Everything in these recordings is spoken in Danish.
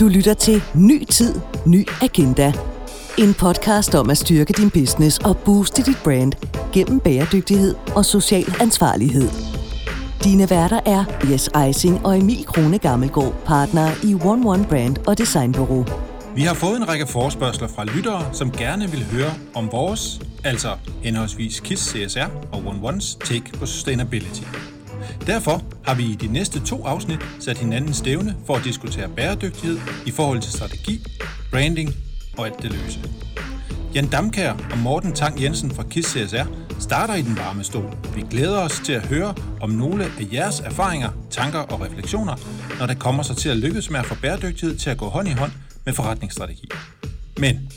Du lytter til Ny Tid, Ny Agenda. En podcast om at styrke din business og booste dit brand gennem bæredygtighed og social ansvarlighed. Dine værter er Jes Eising og Emil Krone Gammelgaard, partner i One One Brand og Designbureau. Vi har fået en række forspørgseler fra lyttere, som gerne vil høre om vores, altså henholdsvis KISS CSR og One Ones take på sustainability. Derfor har vi i de næste to afsnit sat hinanden stævne for at diskutere bæredygtighed i forhold til strategi, branding og alt det løse. Jan Damkær og Morten Tang Jensen fra KISS CSR starter i den varme stol. Vi glæder os til at høre om nogle af jeres erfaringer, tanker og refleksioner, når det kommer sig til at lykkes med at få bæredygtighed til at gå hånd i hånd med forretningsstrategi. Men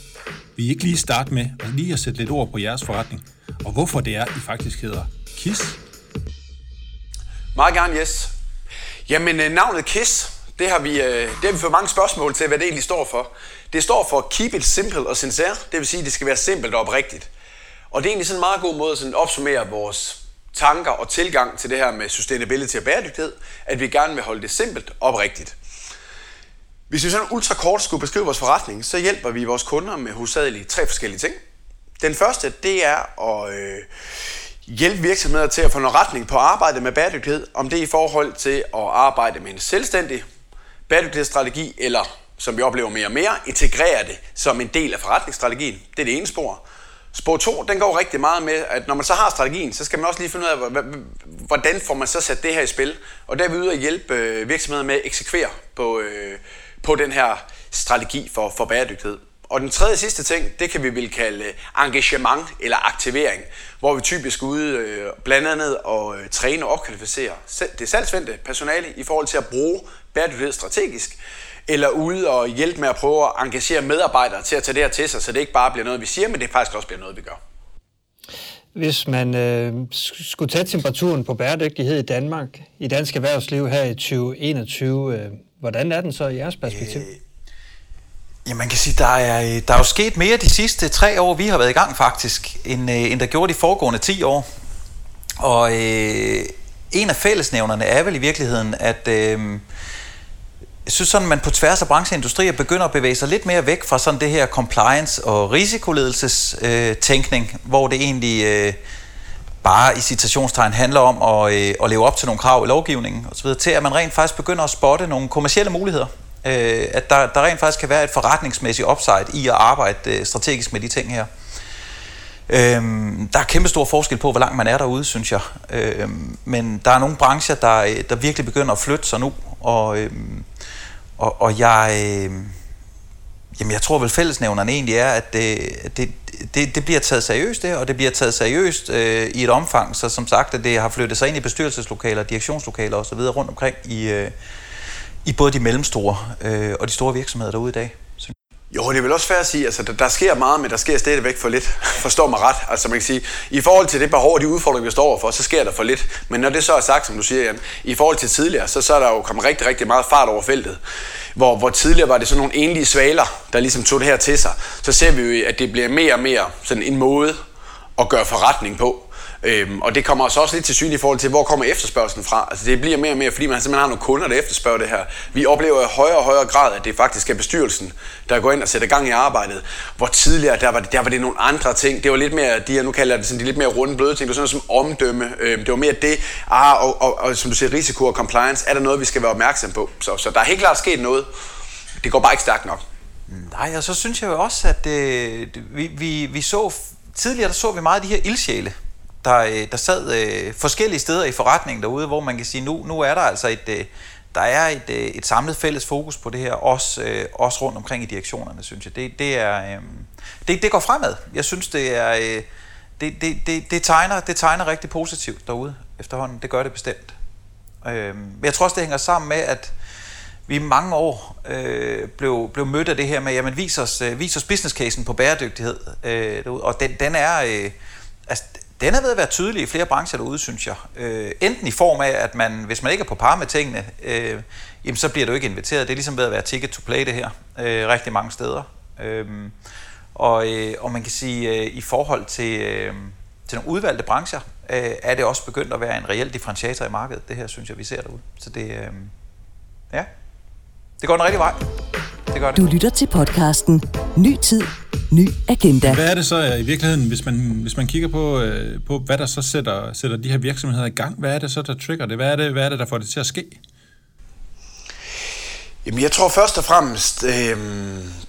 vi ikke lige starte med at lige at sætte lidt ord på jeres forretning, og hvorfor det er, I faktisk hedder KISS meget gerne, yes. Jamen, øh, navnet KISS, det har, vi, øh, det har vi fået mange spørgsmål til, hvad det egentlig står for. Det står for Keep it simple og sincere, det vil sige, at det skal være simpelt og oprigtigt. Og det er egentlig sådan en meget god måde at sådan opsummere vores tanker og tilgang til det her med sustainability og bæredygtighed, at vi gerne vil holde det simpelt og oprigtigt. Hvis vi sådan ultra kort skulle beskrive vores forretning, så hjælper vi vores kunder med hovedsageligt tre forskellige ting. Den første, det er at øh, hjælpe virksomheder til at få noget retning på arbejdet med bæredygtighed, om det er i forhold til at arbejde med en selvstændig bæredygtighedsstrategi, eller som vi oplever mere og mere, integrere det som en del af forretningsstrategien. Det er det ene spor. Spor 2, den går rigtig meget med, at når man så har strategien, så skal man også lige finde ud af, hvordan får man så sat det her i spil. Og der er vi ude at hjælpe øh, virksomheder med at eksekvere på, øh, på den her strategi for, for bæredygtighed. Og den tredje sidste ting, det kan vi vel kalde engagement eller aktivering, hvor vi typisk ude øh, blandt andet og øh, træne og opkvalificere det salgsvendte personale i forhold til at bruge bæredygtighed strategisk, eller ude og hjælpe med at prøve at engagere medarbejdere til at tage det her til sig, så det ikke bare bliver noget, vi siger, men det faktisk også bliver noget, vi gør. Hvis man øh, skulle tage temperaturen på bæredygtighed i Danmark, i dansk erhvervsliv her i 2021, øh, hvordan er den så i jeres perspektiv? Øh, Ja, man kan sige, der er, øh, der er jo sket mere de sidste tre år, vi har været i gang faktisk, end, øh, end der gjorde de foregående 10 år. Og øh, en af fællesnævnerne er vel i virkeligheden, at øh, jeg synes sådan, man på tværs af brancheindustrier begynder at bevæge sig lidt mere væk fra sådan det her compliance- og risikoledelses øh, tænkning, hvor det egentlig øh, bare i citationstegn handler om at, øh, at leve op til nogle krav i lovgivningen osv., til at man rent faktisk begynder at spotte nogle kommersielle muligheder øh, at der, der rent faktisk kan være et forretningsmæssigt upside i at arbejde øh, strategisk med de ting her. Øhm, der er kæmpe stor forskel på, hvor langt man er derude, synes jeg. Øhm, men der er nogle brancher, der, øh, der virkelig begynder at flytte sig nu, og, øhm, og, og jeg, øhm, jamen jeg tror vel fællesnævneren egentlig er, at øh, det, det, det, det bliver taget seriøst det, og det bliver taget seriøst øh, i et omfang, så som sagt, at det har flyttet sig ind i bestyrelseslokaler, direktionslokaler osv. rundt omkring i, øh, i både de mellemstore øh, og de store virksomheder derude i dag. Jo, det er vel også fair at sige, altså der, der sker meget, men der sker stadigvæk for lidt. Forstår mig ret. Altså man kan sige, i forhold til det behov og de udfordringer, vi står overfor, så sker der for lidt. Men når det så er sagt, som du siger, Jan, i forhold til tidligere, så, så er der jo kommet rigtig, rigtig meget fart over feltet. Hvor, hvor tidligere var det sådan nogle enlige svaler, der ligesom tog det her til sig. Så ser vi jo, at det bliver mere og mere sådan en måde at gøre forretning på. Øhm, og det kommer også, også lidt til syn i forhold til, hvor kommer efterspørgselen fra. Altså det bliver mere og mere, fordi man simpelthen har nogle kunder, der efterspørger det her. Vi oplever i højere og højere grad, at det faktisk er bestyrelsen, der går ind og sætter gang i arbejdet. Hvor tidligere, der var det, der var det nogle andre ting. Det var lidt mere, de her, nu kalder jeg det sådan, de lidt mere runde bløde ting. Det var sådan noget som omdømme. Øhm, det var mere det, ah, og, og, og, som du siger, risiko og compliance. Er der noget, vi skal være opmærksom på? Så, så der er helt klart sket noget. Det går bare ikke stærkt nok. Mm. Nej, og så synes jeg jo også, at øh, vi, vi, vi så tidligere der så vi meget af de her ildsjæle, der, øh, der sad øh, forskellige steder i forretningen derude, hvor man kan sige, nu, nu er der altså et, øh, der er et, øh, et samlet fælles fokus på det her, også, øh, også rundt omkring i direktionerne, synes jeg. Det, det, er, øh, det, det går fremad. Jeg synes, det er... Øh, det, det, det, det, tegner, det tegner rigtig positivt derude efterhånden. Det gør det bestemt. Øh, jeg tror også, det hænger sammen med, at vi i mange år øh, blev, blev mødt af det her med, jamen vis os, øh, vis os business casen på bæredygtighed øh, derude. Og den, den er... Øh, den er ved at være tydelig i flere brancher derude, synes jeg. Øh, enten i form af, at man, hvis man ikke er på par med tingene, øh, jamen, så bliver du ikke inviteret. Det er ligesom ved at være ticket to play det her, øh, rigtig mange steder. Øh, og, øh, og man kan sige, øh, i forhold til, øh, til nogle udvalgte brancher, øh, er det også begyndt at være en reel differentiator i markedet. Det her synes jeg, vi ser derude. Så det, øh, ja, det går den rigtige vej. det gør det. Du lytter til podcasten Ny Tid, Ny Agenda. Hvad er det så i virkeligheden, hvis man, hvis man kigger på, øh, på, hvad der så sætter, sætter de her virksomheder i gang? Hvad er det så, der trigger det? Hvad er det, hvad er det der får det til at ske? Jamen, jeg tror først og fremmest, øh,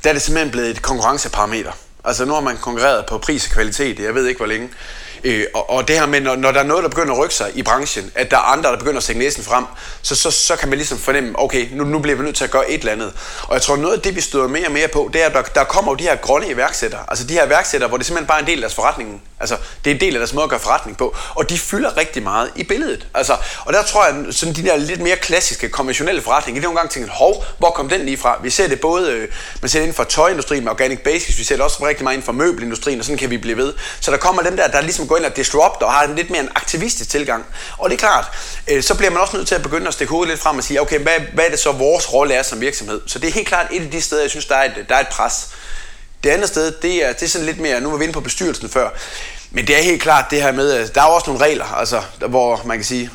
der er det simpelthen blevet et konkurrenceparameter. Altså, nu har man konkurreret på pris og kvalitet, jeg ved ikke hvor længe. Øh, og, og det her med, når, når der er noget, der begynder at rykke sig i branchen, at der er andre, der begynder at sætte næsen frem, så, så, så kan man ligesom fornemme, okay, nu, nu bliver vi nødt til at gøre et eller andet. Og jeg tror, noget af det, vi støder mere og mere på, det er, at der, der kommer jo de her grønne iværksættere. Altså de her iværksættere, hvor det simpelthen bare er en del af deres forretning. Altså, det er en del af deres måde at gøre forretning på. Og de fylder rigtig meget i billedet. Altså, og der tror jeg, sådan de der lidt mere klassiske, konventionelle forretninger, det er nogle gange tænkt, hov, hvor kom den lige fra? Vi ser det både, øh, man ser det inden for tøjindustrien med Organic Basics, vi ser det også rigtig meget inden for møbelindustrien, og sådan kan vi blive ved. Så der kommer dem der, der ligesom går ind og disrupter og har en lidt mere en aktivistisk tilgang. Og det er klart, øh, så bliver man også nødt til at begynde at stikke hovedet lidt frem og sige, okay, hvad, hvad er det så vores rolle er som virksomhed? Så det er helt klart et af de steder, jeg synes, der er et, der er et pres. Det andet sted, det er, det er sådan lidt mere, nu var vi inde på bestyrelsen før, men det er helt klart det her med, at der er også nogle regler, altså, hvor man kan sige,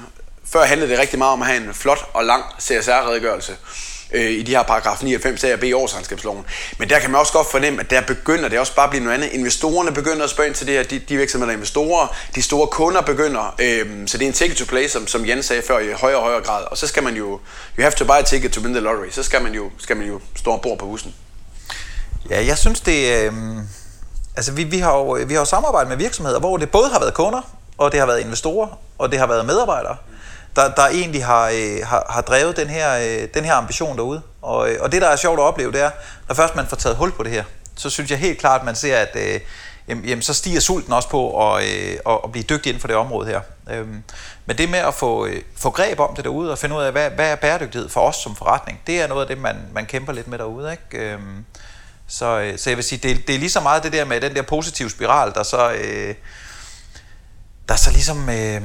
før handlede det rigtig meget om at have en flot og lang CSR-redegørelse øh, i de her paragraf 99 A og B i årsregnskabsloven. Men der kan man også godt fornemme, at der begynder det også bare at blive noget andet. Investorerne begynder at spørge ind til det her, de, de virksomheder, der er investorer, de store kunder begynder, øh, så det er en ticket to play, som, som Jens sagde før, i højere og højere grad. Og så skal man jo, you have to buy a ticket to win the lottery, så skal man jo, skal man jo stå og på bussen. Ja, jeg synes det... Øh, altså vi, vi, har jo, vi har jo samarbejdet med virksomheder, hvor det både har været kunder, og det har været investorer, og det har været medarbejdere, der, der egentlig har, øh, har, har drevet den her, øh, den her ambition derude. Og, øh, og det, der er sjovt at opleve, det er, når først man får taget hul på det her, så synes jeg helt klart, at man ser, at øh, jamen, jamen, så stiger sulten også på at, øh, at, blive dygtig inden for det område her. Øhm, men det med at få, øh, få greb om det derude og finde ud af, hvad, hvad er bæredygtighed for os som forretning, det er noget af det, man, man kæmper lidt med derude. Ikke? Øhm, så, øh, så jeg vil sige, det, det er lige så meget det der med den der positive spiral, der så, øh, der så ligesom øh,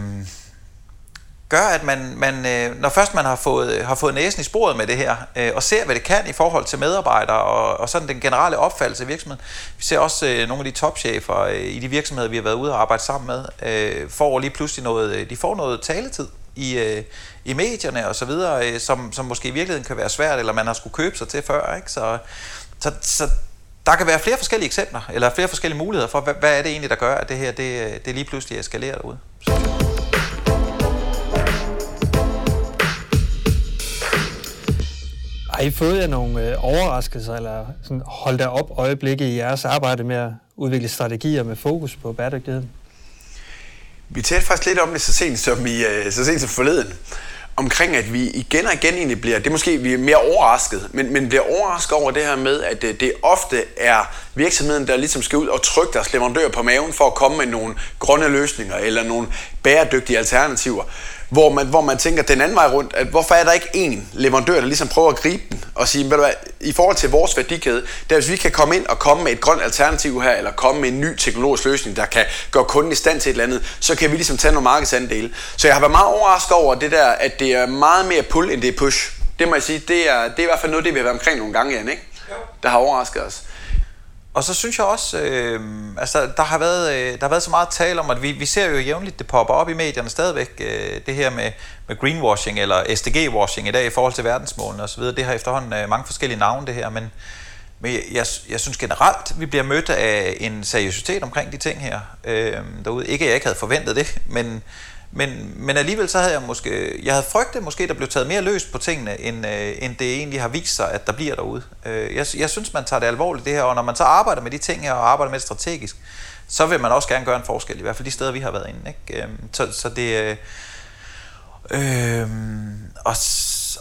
gør, at man, man øh, når først man har fået, øh, har fået næsen i sporet med det her, øh, og ser, hvad det kan i forhold til medarbejdere, og, og sådan den generelle opfattelse af virksomheden. Vi ser også øh, nogle af de topchefer øh, i de virksomheder, vi har været ude og arbejde sammen med, øh, får lige pludselig noget, øh, de får noget taletid i, øh, i medierne og så videre, øh, som, som måske i virkeligheden kan være svært, eller man har skulle købe sig til før. Ikke? Så, så, så der kan være flere forskellige eksempler, eller flere forskellige muligheder for, hvad, hvad er det egentlig, der gør, at det her det, øh, det lige pludselig eskalerer derude. Så. I fået jer nogle øh, overraskelser, eller sådan, holdt der op øjeblikke i jeres arbejde med at udvikle strategier med fokus på bæredygtighed? Vi talte faktisk lidt om det så sent som, i, øh, så sent som forleden omkring, at vi igen og igen egentlig bliver, det er måske vi er mere overrasket, men, men bliver overrasket over det her med, at det, det ofte er virksomheden, der ligesom skal ud og trykke deres leverandør på maven for at komme med nogle grønne løsninger eller nogle bæredygtige alternativer hvor man, hvor man tænker den anden vej rundt, at hvorfor er der ikke en leverandør, der ligesom prøver at gribe den og sige, ved du hvad, i forhold til vores værdikæde, der hvis vi kan komme ind og komme med et grønt alternativ her, eller komme med en ny teknologisk løsning, der kan gøre kunden i stand til et eller andet, så kan vi ligesom tage nogle markedsandele. Så jeg har været meget overrasket over det der, at det er meget mere pull, end det er push. Det må jeg sige, det er, det er i hvert fald noget, det vi har været omkring nogle gange, Jan, ikke? Jo. Der har overrasket os. Og så synes jeg også, øh, altså der har, været, øh, der har været så meget tale om, at vi, vi ser jo jævnligt, det popper op i medierne stadigvæk, øh, det her med, med greenwashing eller SDG-washing i dag i forhold til verdensmålene osv. Det har efterhånden øh, mange forskellige navne det her, men, men jeg, jeg synes generelt, vi bliver mødt af en seriøsitet omkring de ting her øh, derude. Ikke at jeg ikke havde forventet det, men, men, men alligevel så havde jeg måske, jeg havde frygtet måske, der blev taget mere løst på tingene, end, øh, end det egentlig har vist sig, at der bliver derude. Øh, jeg, jeg synes, man tager det alvorligt det her, og når man så arbejder med de ting her, og arbejder med det strategisk, så vil man også gerne gøre en forskel, i hvert fald de steder, vi har været inde. Ikke? Øh, så, så det... Øh, øh, og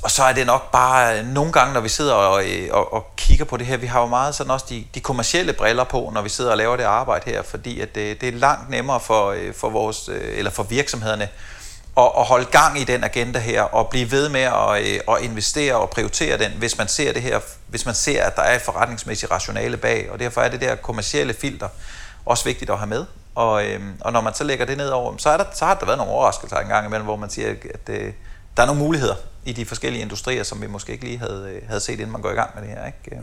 og så er det nok bare nogle gange, når vi sidder og, øh, og, og kigger på det her, vi har jo meget sådan også de, de kommercielle briller på, når vi sidder og laver det arbejde her, fordi at det, det er langt nemmere for, øh, for, vores, øh, eller for virksomhederne at, at holde gang i den agenda her, og blive ved med at, at investere og prioritere den, hvis man ser det her, hvis man ser, at der er et forretningsmæssigt rationale bag, og derfor er det der kommercielle filter også vigtigt at have med. Og, øhm, og når man så lægger det ned over, så, er der, så har der været nogle overraskelser engang imellem, hvor man siger, at, det, der er nogle muligheder i de forskellige industrier, som vi måske ikke lige havde, øh, havde set, inden man går i gang med det her. Ikke?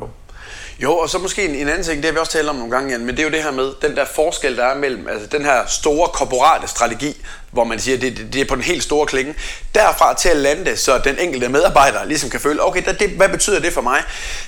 Jo, og så måske en, en anden ting, det har vi også talt om nogle gange, Jan, men det er jo det her med den der forskel, der er mellem altså den her store korporate strategi, hvor man siger, det, det er på den helt store klinge, derfra til at lande så den enkelte medarbejder ligesom kan føle, okay, det, hvad betyder det for mig?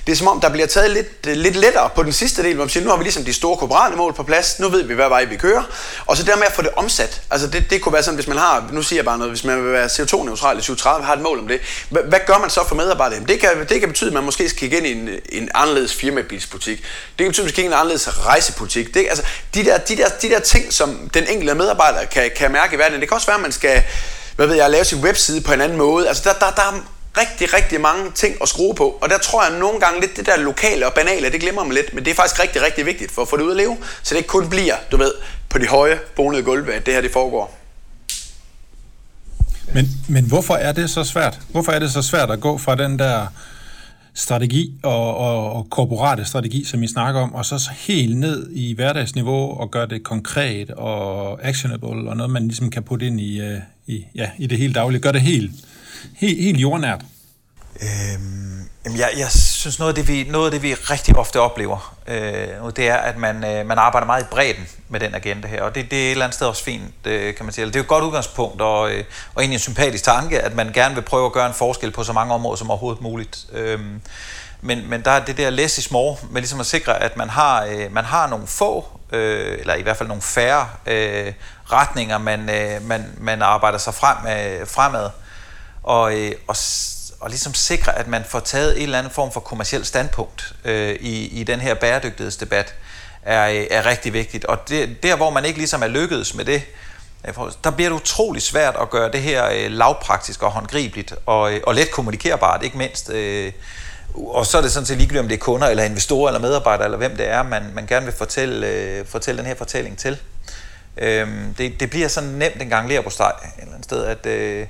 Det er som om, der bliver taget lidt, lidt lettere på den sidste del, hvor man siger, nu har vi ligesom de store korporate mål på plads, nu ved vi, hvad vej vi kører, og så dermed at få det omsat. Altså det, det kunne være sådan, hvis man har, nu siger jeg bare noget, hvis man vil være CO2-neutral i 2030, har et mål om det, hvad, hvad gør man så for medarbejdere? Det kan, det kan betyde, at man måske skal kigge ind i en, en anderledes firmabilsbutik. Det kan betyde, at man skal kigge ind i en anderledes rejsepolitik. Det, altså, de, der, de, der, de der ting, som den enkelte medarbejder kan, kan mærke i hverdagen, det kan også være, at man skal hvad ved jeg, lave sin webside på en anden måde. Altså, der, der, der er rigtig, rigtig mange ting at skrue på. Og der tror jeg nogle gange lidt, det der lokale og banale, det glemmer man lidt. Men det er faktisk rigtig, rigtig vigtigt for at få det ud at leve. Så det ikke kun bliver, du ved, på de høje bonede gulve, at det her det foregår. Men, men hvorfor er det så svært? Hvorfor er det så svært at gå fra den der strategi og, og, og korporate strategi, som I snakker om, og så helt ned i hverdagsniveau og gøre det konkret og actionable og noget, man ligesom kan putte ind i, øh, i, ja, i det hele daglige. Gør det helt, helt, helt jordnært. Øhm, jeg, jeg synes, noget af, det, vi, noget af det, vi rigtig ofte oplever, øh, det er, at man, øh, man arbejder meget i bredden med den agenda her. Og det, det er et eller andet sted også fint, øh, kan man sige. Det er jo et godt udgangspunkt og, øh, og egentlig en sympatisk tanke, at man gerne vil prøve at gøre en forskel på så mange områder som overhovedet muligt. Øh, men, men der er det der less is more, med ligesom at sikre, at man har, øh, man har nogle få, øh, eller i hvert fald nogle færre øh, retninger, man, øh, man, man arbejder sig frem, øh, fremad. Og, øh, og og ligesom sikre, at man får taget en eller anden form for kommersiel standpunkt øh, i, i den her bæredygtighedsdebat, er, er rigtig vigtigt. Og det, der, hvor man ikke ligesom er lykkedes med det, øh, der bliver det utrolig svært at gøre det her øh, lavpraktisk og håndgribeligt og, øh, og let kommunikerbart, ikke mindst. Øh, og så er det sådan set ligegyldigt, om det er kunder eller investorer eller medarbejdere, eller hvem det er, man, man gerne vil fortælle, øh, fortælle den her fortælling til. Øh, det, det bliver sådan nemt en gang lærer på steg et eller andet sted, at, øh,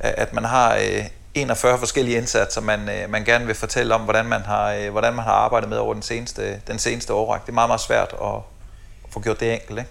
at man har øh, 41 forskellige indsatser, man, øh, man gerne vil fortælle om, hvordan man har, øh, hvordan man har arbejdet med over den seneste, den seneste årrække. Det er meget, meget svært at, at få gjort det enkelt. Ikke?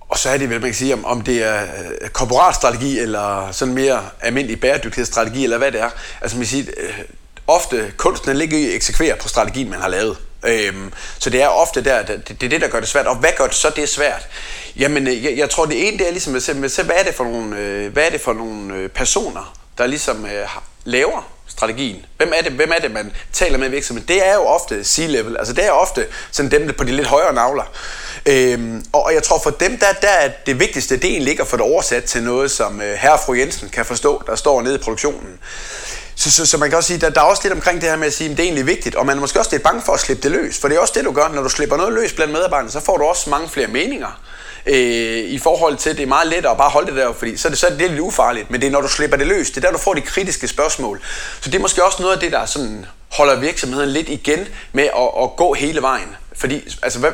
Og så er det vel, man kan sige, om, om det er øh, korporatstrategi, eller sådan mere almindelig bæredygtighedsstrategi, eller hvad det er. Altså man siger, øh, ofte kunsten ligger i at eksekvere på strategien, man har lavet. Øhm, så det er ofte der, det, det er det, der gør det svært. Og hvad gør det så det er svært? Jamen, jeg, jeg tror, det ene det er ligesom at se, hvad er det for nogle, hvad er det for nogle personer, der ligesom øh, laver strategien. Hvem er det, hvem er det man taler med i virksomheden? Det er jo ofte C-level, altså det er ofte sådan dem der på de lidt højere navler. Øhm, og jeg tror for dem, der, der er det vigtigste, det egentlig ikke at få det oversat til noget, som øh, herre og fru Jensen kan forstå, der står nede i produktionen. Så, så, så man kan også sige, der, der er også lidt omkring det her med at sige, at det er egentlig vigtigt, og man er måske også lidt bange for at slippe det løs, for det er også det, du gør, når du slipper noget løs blandt medarbejderne, så får du også mange flere meninger øh, i forhold til, at det er meget lettere at bare holde det der, fordi så er det, så er det lidt ufarligt, men det er når du slipper det løs, det er der, du får de kritiske spørgsmål. Så det er måske også noget af det, der sådan holder virksomheden lidt igen med at, at gå hele vejen. Fordi, altså hvad,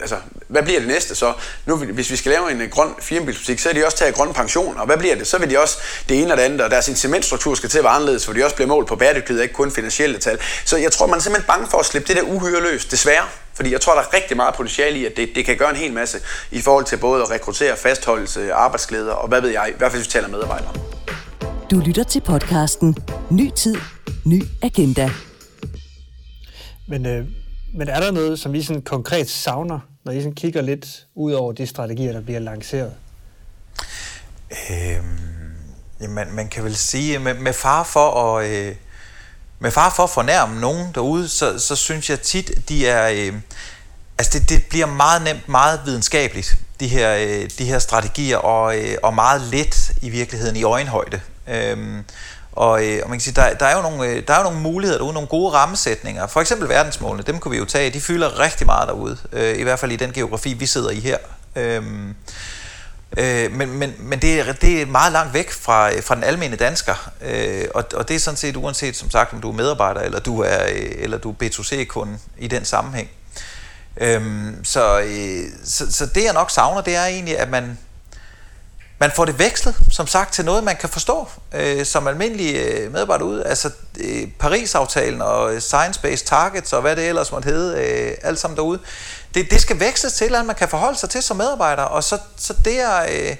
altså, hvad bliver det næste så? Nu, hvis vi skal lave en øh, grøn firmabilsbutik, så er de også taget grøn pension, og hvad bliver det? Så vil de også det ene og det andet, og deres incitamentstruktur skal til at være anderledes, for de også bliver målt på bæredygtighed, ikke kun finansielle tal. Så jeg tror, man er simpelthen bange for at slippe det der uhyre løs, desværre. Fordi jeg tror, der er rigtig meget potentiale i, at det, det kan gøre en hel masse i forhold til både at rekruttere, fastholdelse, arbejdsglæder og hvad ved jeg, i hvert fald hvis vi taler medarbejdere. Du lytter til podcasten Ny Tid, Ny Agenda. Men, øh, men er der noget, som I sådan konkret savner, når I sådan kigger lidt ud over de strategier, der bliver lanceret? Øhm, jamen, man kan vel sige, med, med far for at... Øh, med far for at fornærme nogen derude, så, så synes jeg tit, de er... Øh, altså det, det bliver meget nemt, meget videnskabeligt, de her, øh, de her strategier, og, øh, og meget let i virkeligheden i øjenhøjde. Øhm, og, øh, og man kan sige, der, der, er jo nogle, øh, der er jo nogle muligheder derude, nogle gode rammesætninger. For eksempel verdensmålene, dem kunne vi jo tage, de fylder rigtig meget derude, øh, i hvert fald i den geografi, vi sidder i her. Øhm, Øh, men men, men det, er, det er meget langt væk fra, øh, fra den almindelige dansker, øh, og, og det er sådan set uanset som sagt, om du er medarbejder eller du er, øh, eller du er B2C-kunde i den sammenhæng. Øh, så, øh, så, så det jeg nok savner, det er egentlig, at man, man får det vekslet, som sagt, til noget, man kan forstå øh, som almindelig øh, medarbejder ud. Altså øh, Paris-aftalen og Science-Based Targets og hvad det ellers måtte hedde, øh, alt sammen derude det, det skal vækstes til, at man kan forholde sig til som medarbejder, og så, så det er... Øh,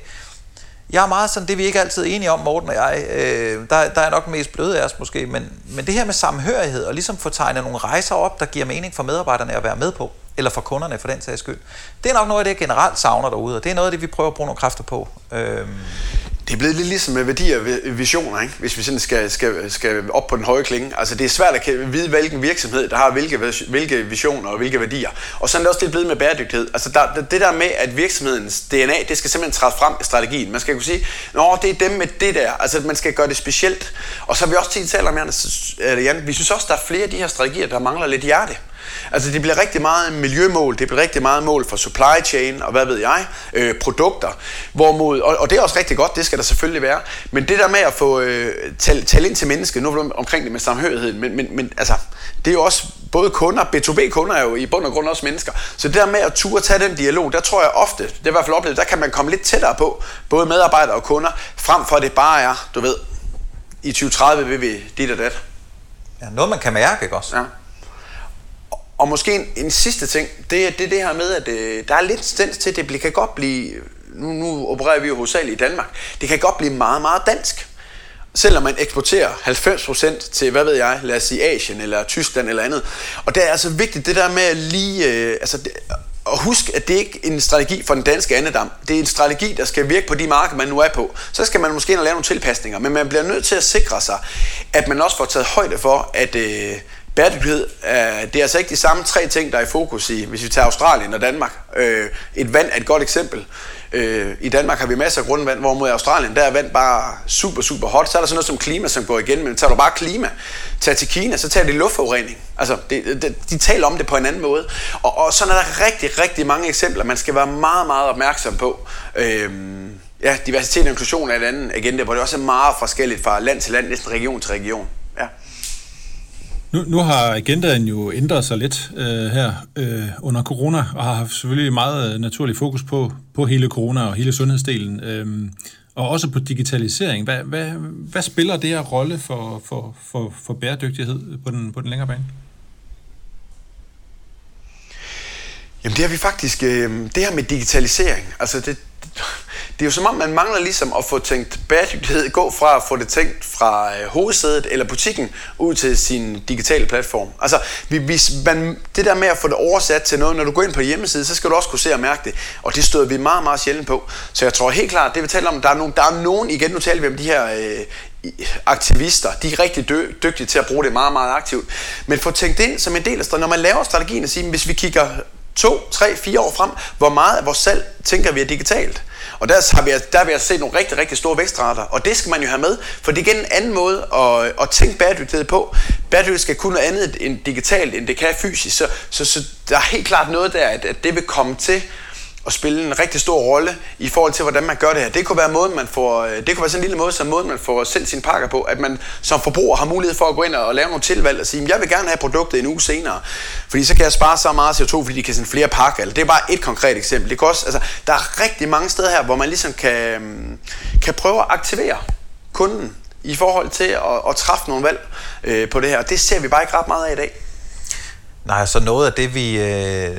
jeg er meget sådan, det er vi ikke altid enige om, Morten og jeg. Øh, der, der er nok mest bløde af os måske, men, men det her med samhørighed, og ligesom få tegnet nogle rejser op, der giver mening for medarbejderne at være med på, eller for kunderne for den sags skyld. Det er nok noget af det, jeg generelt savner derude, og det er noget af det, vi prøver at bruge nogle kræfter på. Øh, det er blevet lidt ligesom med værdier og visioner, ikke? hvis vi sådan skal, skal, skal op på den høje klinge. Altså det er svært at vide, hvilken virksomhed, der har hvilke, hvilke visioner og hvilke værdier. Og sådan er det også lidt blevet med bæredygtighed. Altså der, det der med, at virksomhedens DNA, det skal simpelthen træde frem i strategien. Man skal kunne sige, nå, det er dem med det der. Altså man skal gøre det specielt. Og så har vi også tit talt om, Jan, vi synes også, der er flere af de her strategier, der mangler lidt hjerte. Altså det bliver rigtig meget miljømål, det bliver rigtig meget mål for supply chain og hvad ved jeg, øh, produkter. Hvorimod, og, og det er også rigtig godt, det skal der selvfølgelig være. Men det der med at få øh, tale, tale ind til mennesket, nu er vi omkring det med samhørighed, men, men, men altså, det er jo også både kunder, B2B-kunder er jo i bund og grund også mennesker. Så det der med at ture tage den dialog, der tror jeg ofte, det er i hvert fald oplevet, der kan man komme lidt tættere på, både medarbejdere og kunder, frem for at det bare er, du ved, i 2030 vil vi dit og dat. Ja, noget man kan mærke, ikke også? Ja. Og måske en, en sidste ting, det er det, det her med, at øh, der er lidt tendens til, at det kan godt blive, nu, nu opererer vi jo hovedsageligt i Danmark, det kan godt blive meget, meget dansk. Selvom man eksporterer 90% til, hvad ved jeg, lad os sige Asien eller Tyskland eller andet. Og det er altså vigtigt, det der med at lige, øh, altså det, og husk, at det ikke er en strategi for den danske andedam. Det er en strategi, der skal virke på de markeder, man nu er på. Så skal man måske ind og lave nogle tilpasninger, men man bliver nødt til at sikre sig, at man også får taget højde for, at, øh, Bæredygtighed, øh, det er altså ikke de samme tre ting, der er i fokus i, hvis vi tager Australien og Danmark. Øh, et vand er et godt eksempel. Øh, I Danmark har vi masser af grundvand, hvorimod i Australien, der er vand bare super, super hot. Så er der sådan noget som klima, som går igen, men tager du bare klima, tager til Kina, så tager det luftforurening. Altså, det, de, de taler om det på en anden måde. Og, og sådan er der rigtig, rigtig mange eksempler, man skal være meget, meget opmærksom på. Øh, ja, diversitet og inklusion er et andet agenda, hvor det også er meget forskelligt fra land til land, næsten region til region. Nu, nu har agendaen jo ændret sig lidt øh, her øh, under corona, og har haft selvfølgelig meget øh, naturlig fokus på, på hele corona og hele sundhedsdelen, øh, og også på digitalisering. Hvad, hvad, hvad spiller det her rolle for, for, for, for bæredygtighed på den, på den længere bane? Jamen det har vi faktisk, øh, det her med digitalisering, altså det, det er jo som om, man mangler ligesom at få tænkt bæredygtighed, gå fra at få det tænkt fra øh, hovedsædet eller butikken ud til sin digitale platform. Altså, vi, hvis man, det der med at få det oversat til noget, når du går ind på hjemmeside, så skal du også kunne se og mærke det. Og det støder vi meget, meget sjældent på. Så jeg tror helt klart, det vi taler om, der er nogen, der er nogen igen nu taler vi om de her øh, aktivister, de er rigtig dy- dygtige til at bruge det meget, meget aktivt. Men få tænkt ind som en del af når man laver strategien og siger, hvis vi kigger to, tre, fire år frem, hvor meget af vores salg tænker vi er digitalt. Og der har vi, der har vi altså set nogle rigtig, rigtig store vækstrater, og det skal man jo have med, for det er igen en anden måde at, at tænke bæredygtighed på. Bæredygtighed skal kunne noget andet end digitalt, end det kan fysisk, så, så, så der er helt klart noget der, at, at det vil komme til at spille en rigtig stor rolle i forhold til, hvordan man gør det her. Det kunne være måden, man får, øh, det kunne være sådan en lille måde, som måden, man får sendt sine pakker på, at man som forbruger har mulighed for at gå ind og lave nogle tilvalg og sige, jeg vil gerne have produktet en uge senere, fordi så kan jeg spare så meget CO2, fordi de kan sende flere pakker. Eller det er bare et konkret eksempel. Det kan også, altså, der er rigtig mange steder her, hvor man ligesom kan, øhm, kan prøve at aktivere kunden i forhold til at, at træffe nogle valg øh, på det her. Og det ser vi bare ikke ret meget af i dag. Nej, så noget af det, vi, øh,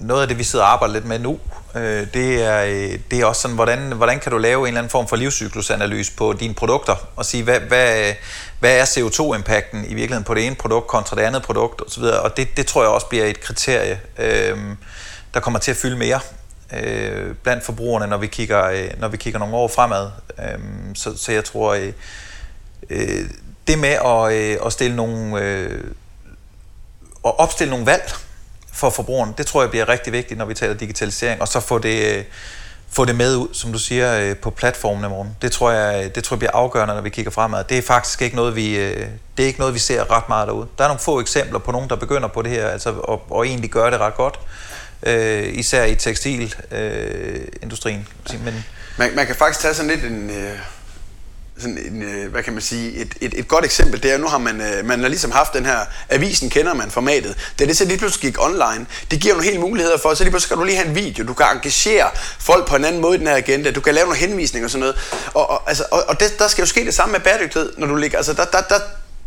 noget af det, vi sidder og arbejder lidt med nu, Øh, det, er, øh, det er også sådan, hvordan, hvordan kan du lave en eller anden form for livscyklusanalyse på dine produkter, og sige, hvad, hvad, hvad er CO2-impakten i virkeligheden på det ene produkt kontra det andet produkt osv., og det, det tror jeg også bliver et kriterie, øh, der kommer til at fylde mere øh, blandt forbrugerne, når vi kigger, øh, når vi kigger nogle år fremad. Øh, så, så jeg tror, øh, øh, det med at, øh, at stille nogle... Øh, at opstille nogle valg, for forbrugeren. Det tror jeg bliver rigtig vigtigt, når vi taler digitalisering, og så få det, få det med ud, som du siger, øh, på platformen i morgen. Det tror jeg, det tror jeg bliver afgørende, når vi kigger fremad. Det er faktisk ikke noget, vi, øh, det er ikke noget, vi ser ret meget derude. Der er nogle få eksempler på nogen, der begynder på det her, altså, og, og egentlig gør det ret godt. Øh, især i tekstilindustrien. Øh, Men, man, man kan faktisk tage sådan lidt en... Øh sådan en, øh, hvad kan man sige, et, et, et godt eksempel, det er, nu har man, øh, man har ligesom haft den her, avisen kender man formatet, da det så lige pludselig gik online, det giver nogle helt muligheder for, så lige pludselig kan du lige have en video, du kan engagere folk på en anden måde i den her agenda, du kan lave nogle henvisninger og sådan noget, og, og, altså, og, og det, der skal jo ske det samme med bæredygtighed, når du ligger, altså der, der, der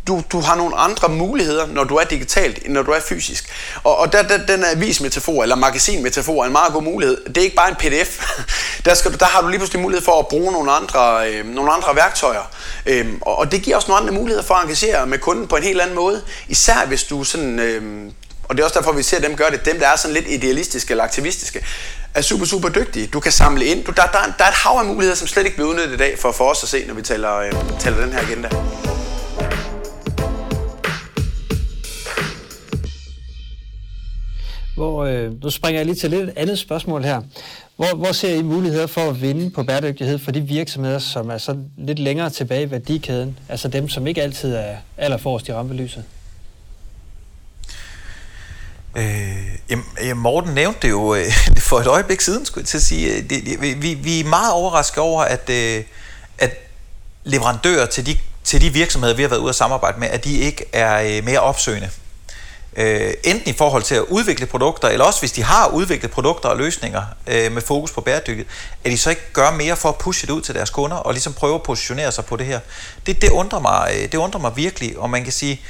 du, du har nogle andre muligheder, når du er digitalt, end når du er fysisk. Og, og der, der, den avismetafor, eller magasinmetafor, er en meget god mulighed. Det er ikke bare en pdf. Der, skal der har du lige pludselig mulighed for at bruge nogle andre, øh, nogle andre værktøjer. Øhm, og, og det giver også nogle andre muligheder for at engagere med kunden på en helt anden måde. Især hvis du sådan... Øh, og det er også derfor, vi ser dem gøre det. Dem, der er sådan lidt idealistiske eller aktivistiske, er super, super dygtige. Du kan samle ind. Du, der, der, der er et hav af muligheder, som slet ikke bliver udnyttet i dag for, for os at se, når vi taler, øh, taler den her agenda. Hvor, øh, nu springer jeg lige til lidt et andet spørgsmål her. Hvor, hvor ser I muligheder for at vinde på bæredygtighed for de virksomheder, som er så lidt længere tilbage i værdikæden? Altså dem, som ikke altid er allerforrest i rampelyset? Øh, Morten nævnte det jo øh, for et øjeblik siden, skulle jeg til at sige. Øh, det, det, vi, vi er meget overrasket over, at, øh, at leverandører til de, til de virksomheder, vi har været ude at samarbejde med, at de ikke er øh, mere opsøgende. Øh, enten i forhold til at udvikle produkter, eller også hvis de har udviklet produkter og løsninger øh, med fokus på bæredygtighed, at de så ikke gør mere for at pushe det ud til deres kunder, og ligesom prøve at positionere sig på det her. Det, det, undrer, mig, øh, det undrer mig virkelig, og man kan sige,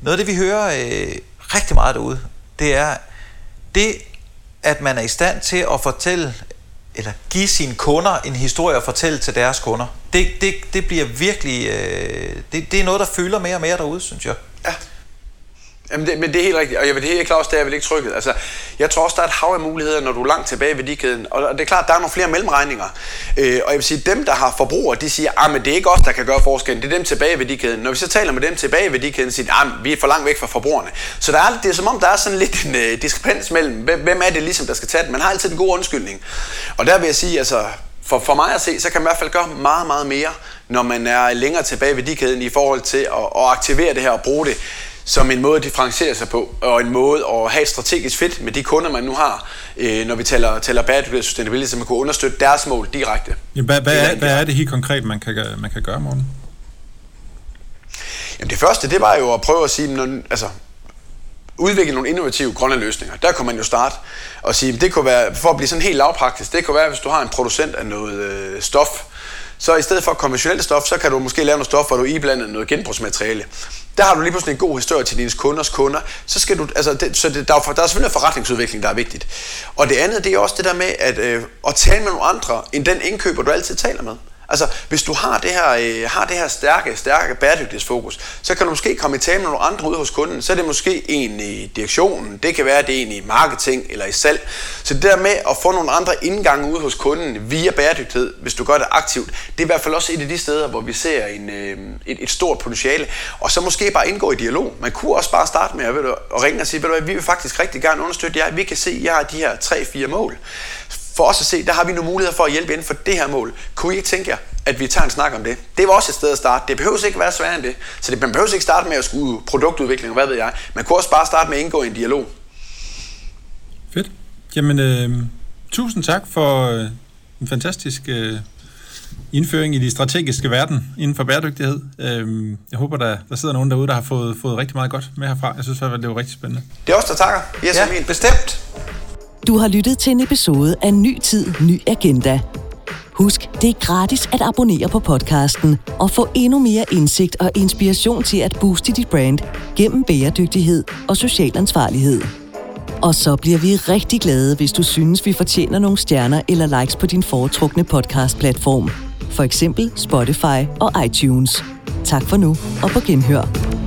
noget af det vi hører øh, rigtig meget derude, det er det, at man er i stand til at fortælle, eller give sine kunder en historie at fortælle til deres kunder. Det, det, det bliver virkelig, øh, det, det er noget, der fylder mere og mere derude, synes jeg. Ja. Jamen det, men det er helt rigtigt, og jeg vil helt klart også, det er vel ikke trykket. Altså, jeg tror også, der er et hav af muligheder, når du er langt tilbage ved værdikæden. Og det er klart, der er nogle flere mellemregninger. Øh, og jeg vil sige, dem, der har forbrugere, de siger, ah, at det er ikke os, der kan gøre forskellen. Det er dem tilbage ved værdikæden. Når vi så taler med dem tilbage ved værdikæden, siger de, ah, vi er for langt væk fra forbrugerne. Så der er, det er som om, der er sådan lidt en øh, diskrepans mellem, hvem er det ligesom, der skal tage det. Man har altid en god undskyldning. Og der vil jeg sige, altså, for, for mig at se, så kan man i hvert fald gøre meget, meget mere, når man er længere tilbage ved værdikæden i forhold til at, at aktivere det her og bruge det som en måde at differentiere sig på, og en måde at have et strategisk fit med de kunder, man nu har, øh, når vi taler, taler bæredygtighed og sustainability, så man kan understøtte deres mål direkte. Ja, hvad, hvad, er, hvad er det helt konkret, man kan, man kan gøre, Morten? Jamen det første, det var jo at prøve at sige, når, altså, udvikle nogle innovative grønne løsninger. Der kunne man jo starte og sige, det kunne være, for at blive sådan helt lavpraktisk, det kunne være, hvis du har en producent af noget øh, stof, så i stedet for konventionelt stof, så kan du måske lave noget stof, hvor du iblandet noget genbrugsmateriale. Der har du lige pludselig en god historie til dine kunders kunder. Så skal du, altså det, så det, der, er, der er selvfølgelig en forretningsudvikling, der er vigtigt. Og det andet, det er også det der med at, øh, at tale med nogle andre, end den indkøber, du altid taler med. Altså, hvis du har det her, øh, har det her stærke, stærke bæredygtighedsfokus, så kan du måske komme i tale med nogle andre ude hos kunden. Så er det måske en i direktionen, det kan være det en i marketing eller i salg. Så det der med at få nogle andre indgange ude hos kunden via bæredygtighed, hvis du gør det aktivt, det er i hvert fald også et af de steder, hvor vi ser en, øh, et, et stort potentiale. Og så måske bare indgå i dialog. Man kunne også bare starte med at, ved du, at ringe og sige, ved du hvad, vi vil faktisk rigtig gerne understøtte jer. Vi kan se, at jeg har de her 3-4 mål for os at se, der har vi nogle muligheder for at hjælpe inden for det her mål. Kunne I ikke tænke jer, at vi tager en snak om det? Det var også et sted at starte. Det behøver ikke være sværere end det. Så det, man behøver ikke starte med at skulle produktudvikling, hvad ved jeg. Man kunne også bare starte med at indgå i en dialog. Fedt. Jamen, øh, tusind tak for øh, en fantastisk øh, indføring i de strategiske verden inden for bæredygtighed. Øh, jeg håber, der, der sidder nogen derude, der har fået, fået rigtig meget godt med herfra. Jeg synes at det var rigtig spændende. Det er også der takker. Yes, ja, bestemt. Du har lyttet til en episode af Ny Tid, Ny Agenda. Husk, det er gratis at abonnere på podcasten og få endnu mere indsigt og inspiration til at booste dit brand gennem bæredygtighed og social ansvarlighed. Og så bliver vi rigtig glade, hvis du synes, vi fortjener nogle stjerner eller likes på din foretrukne podcastplatform. For eksempel Spotify og iTunes. Tak for nu, og på genhør.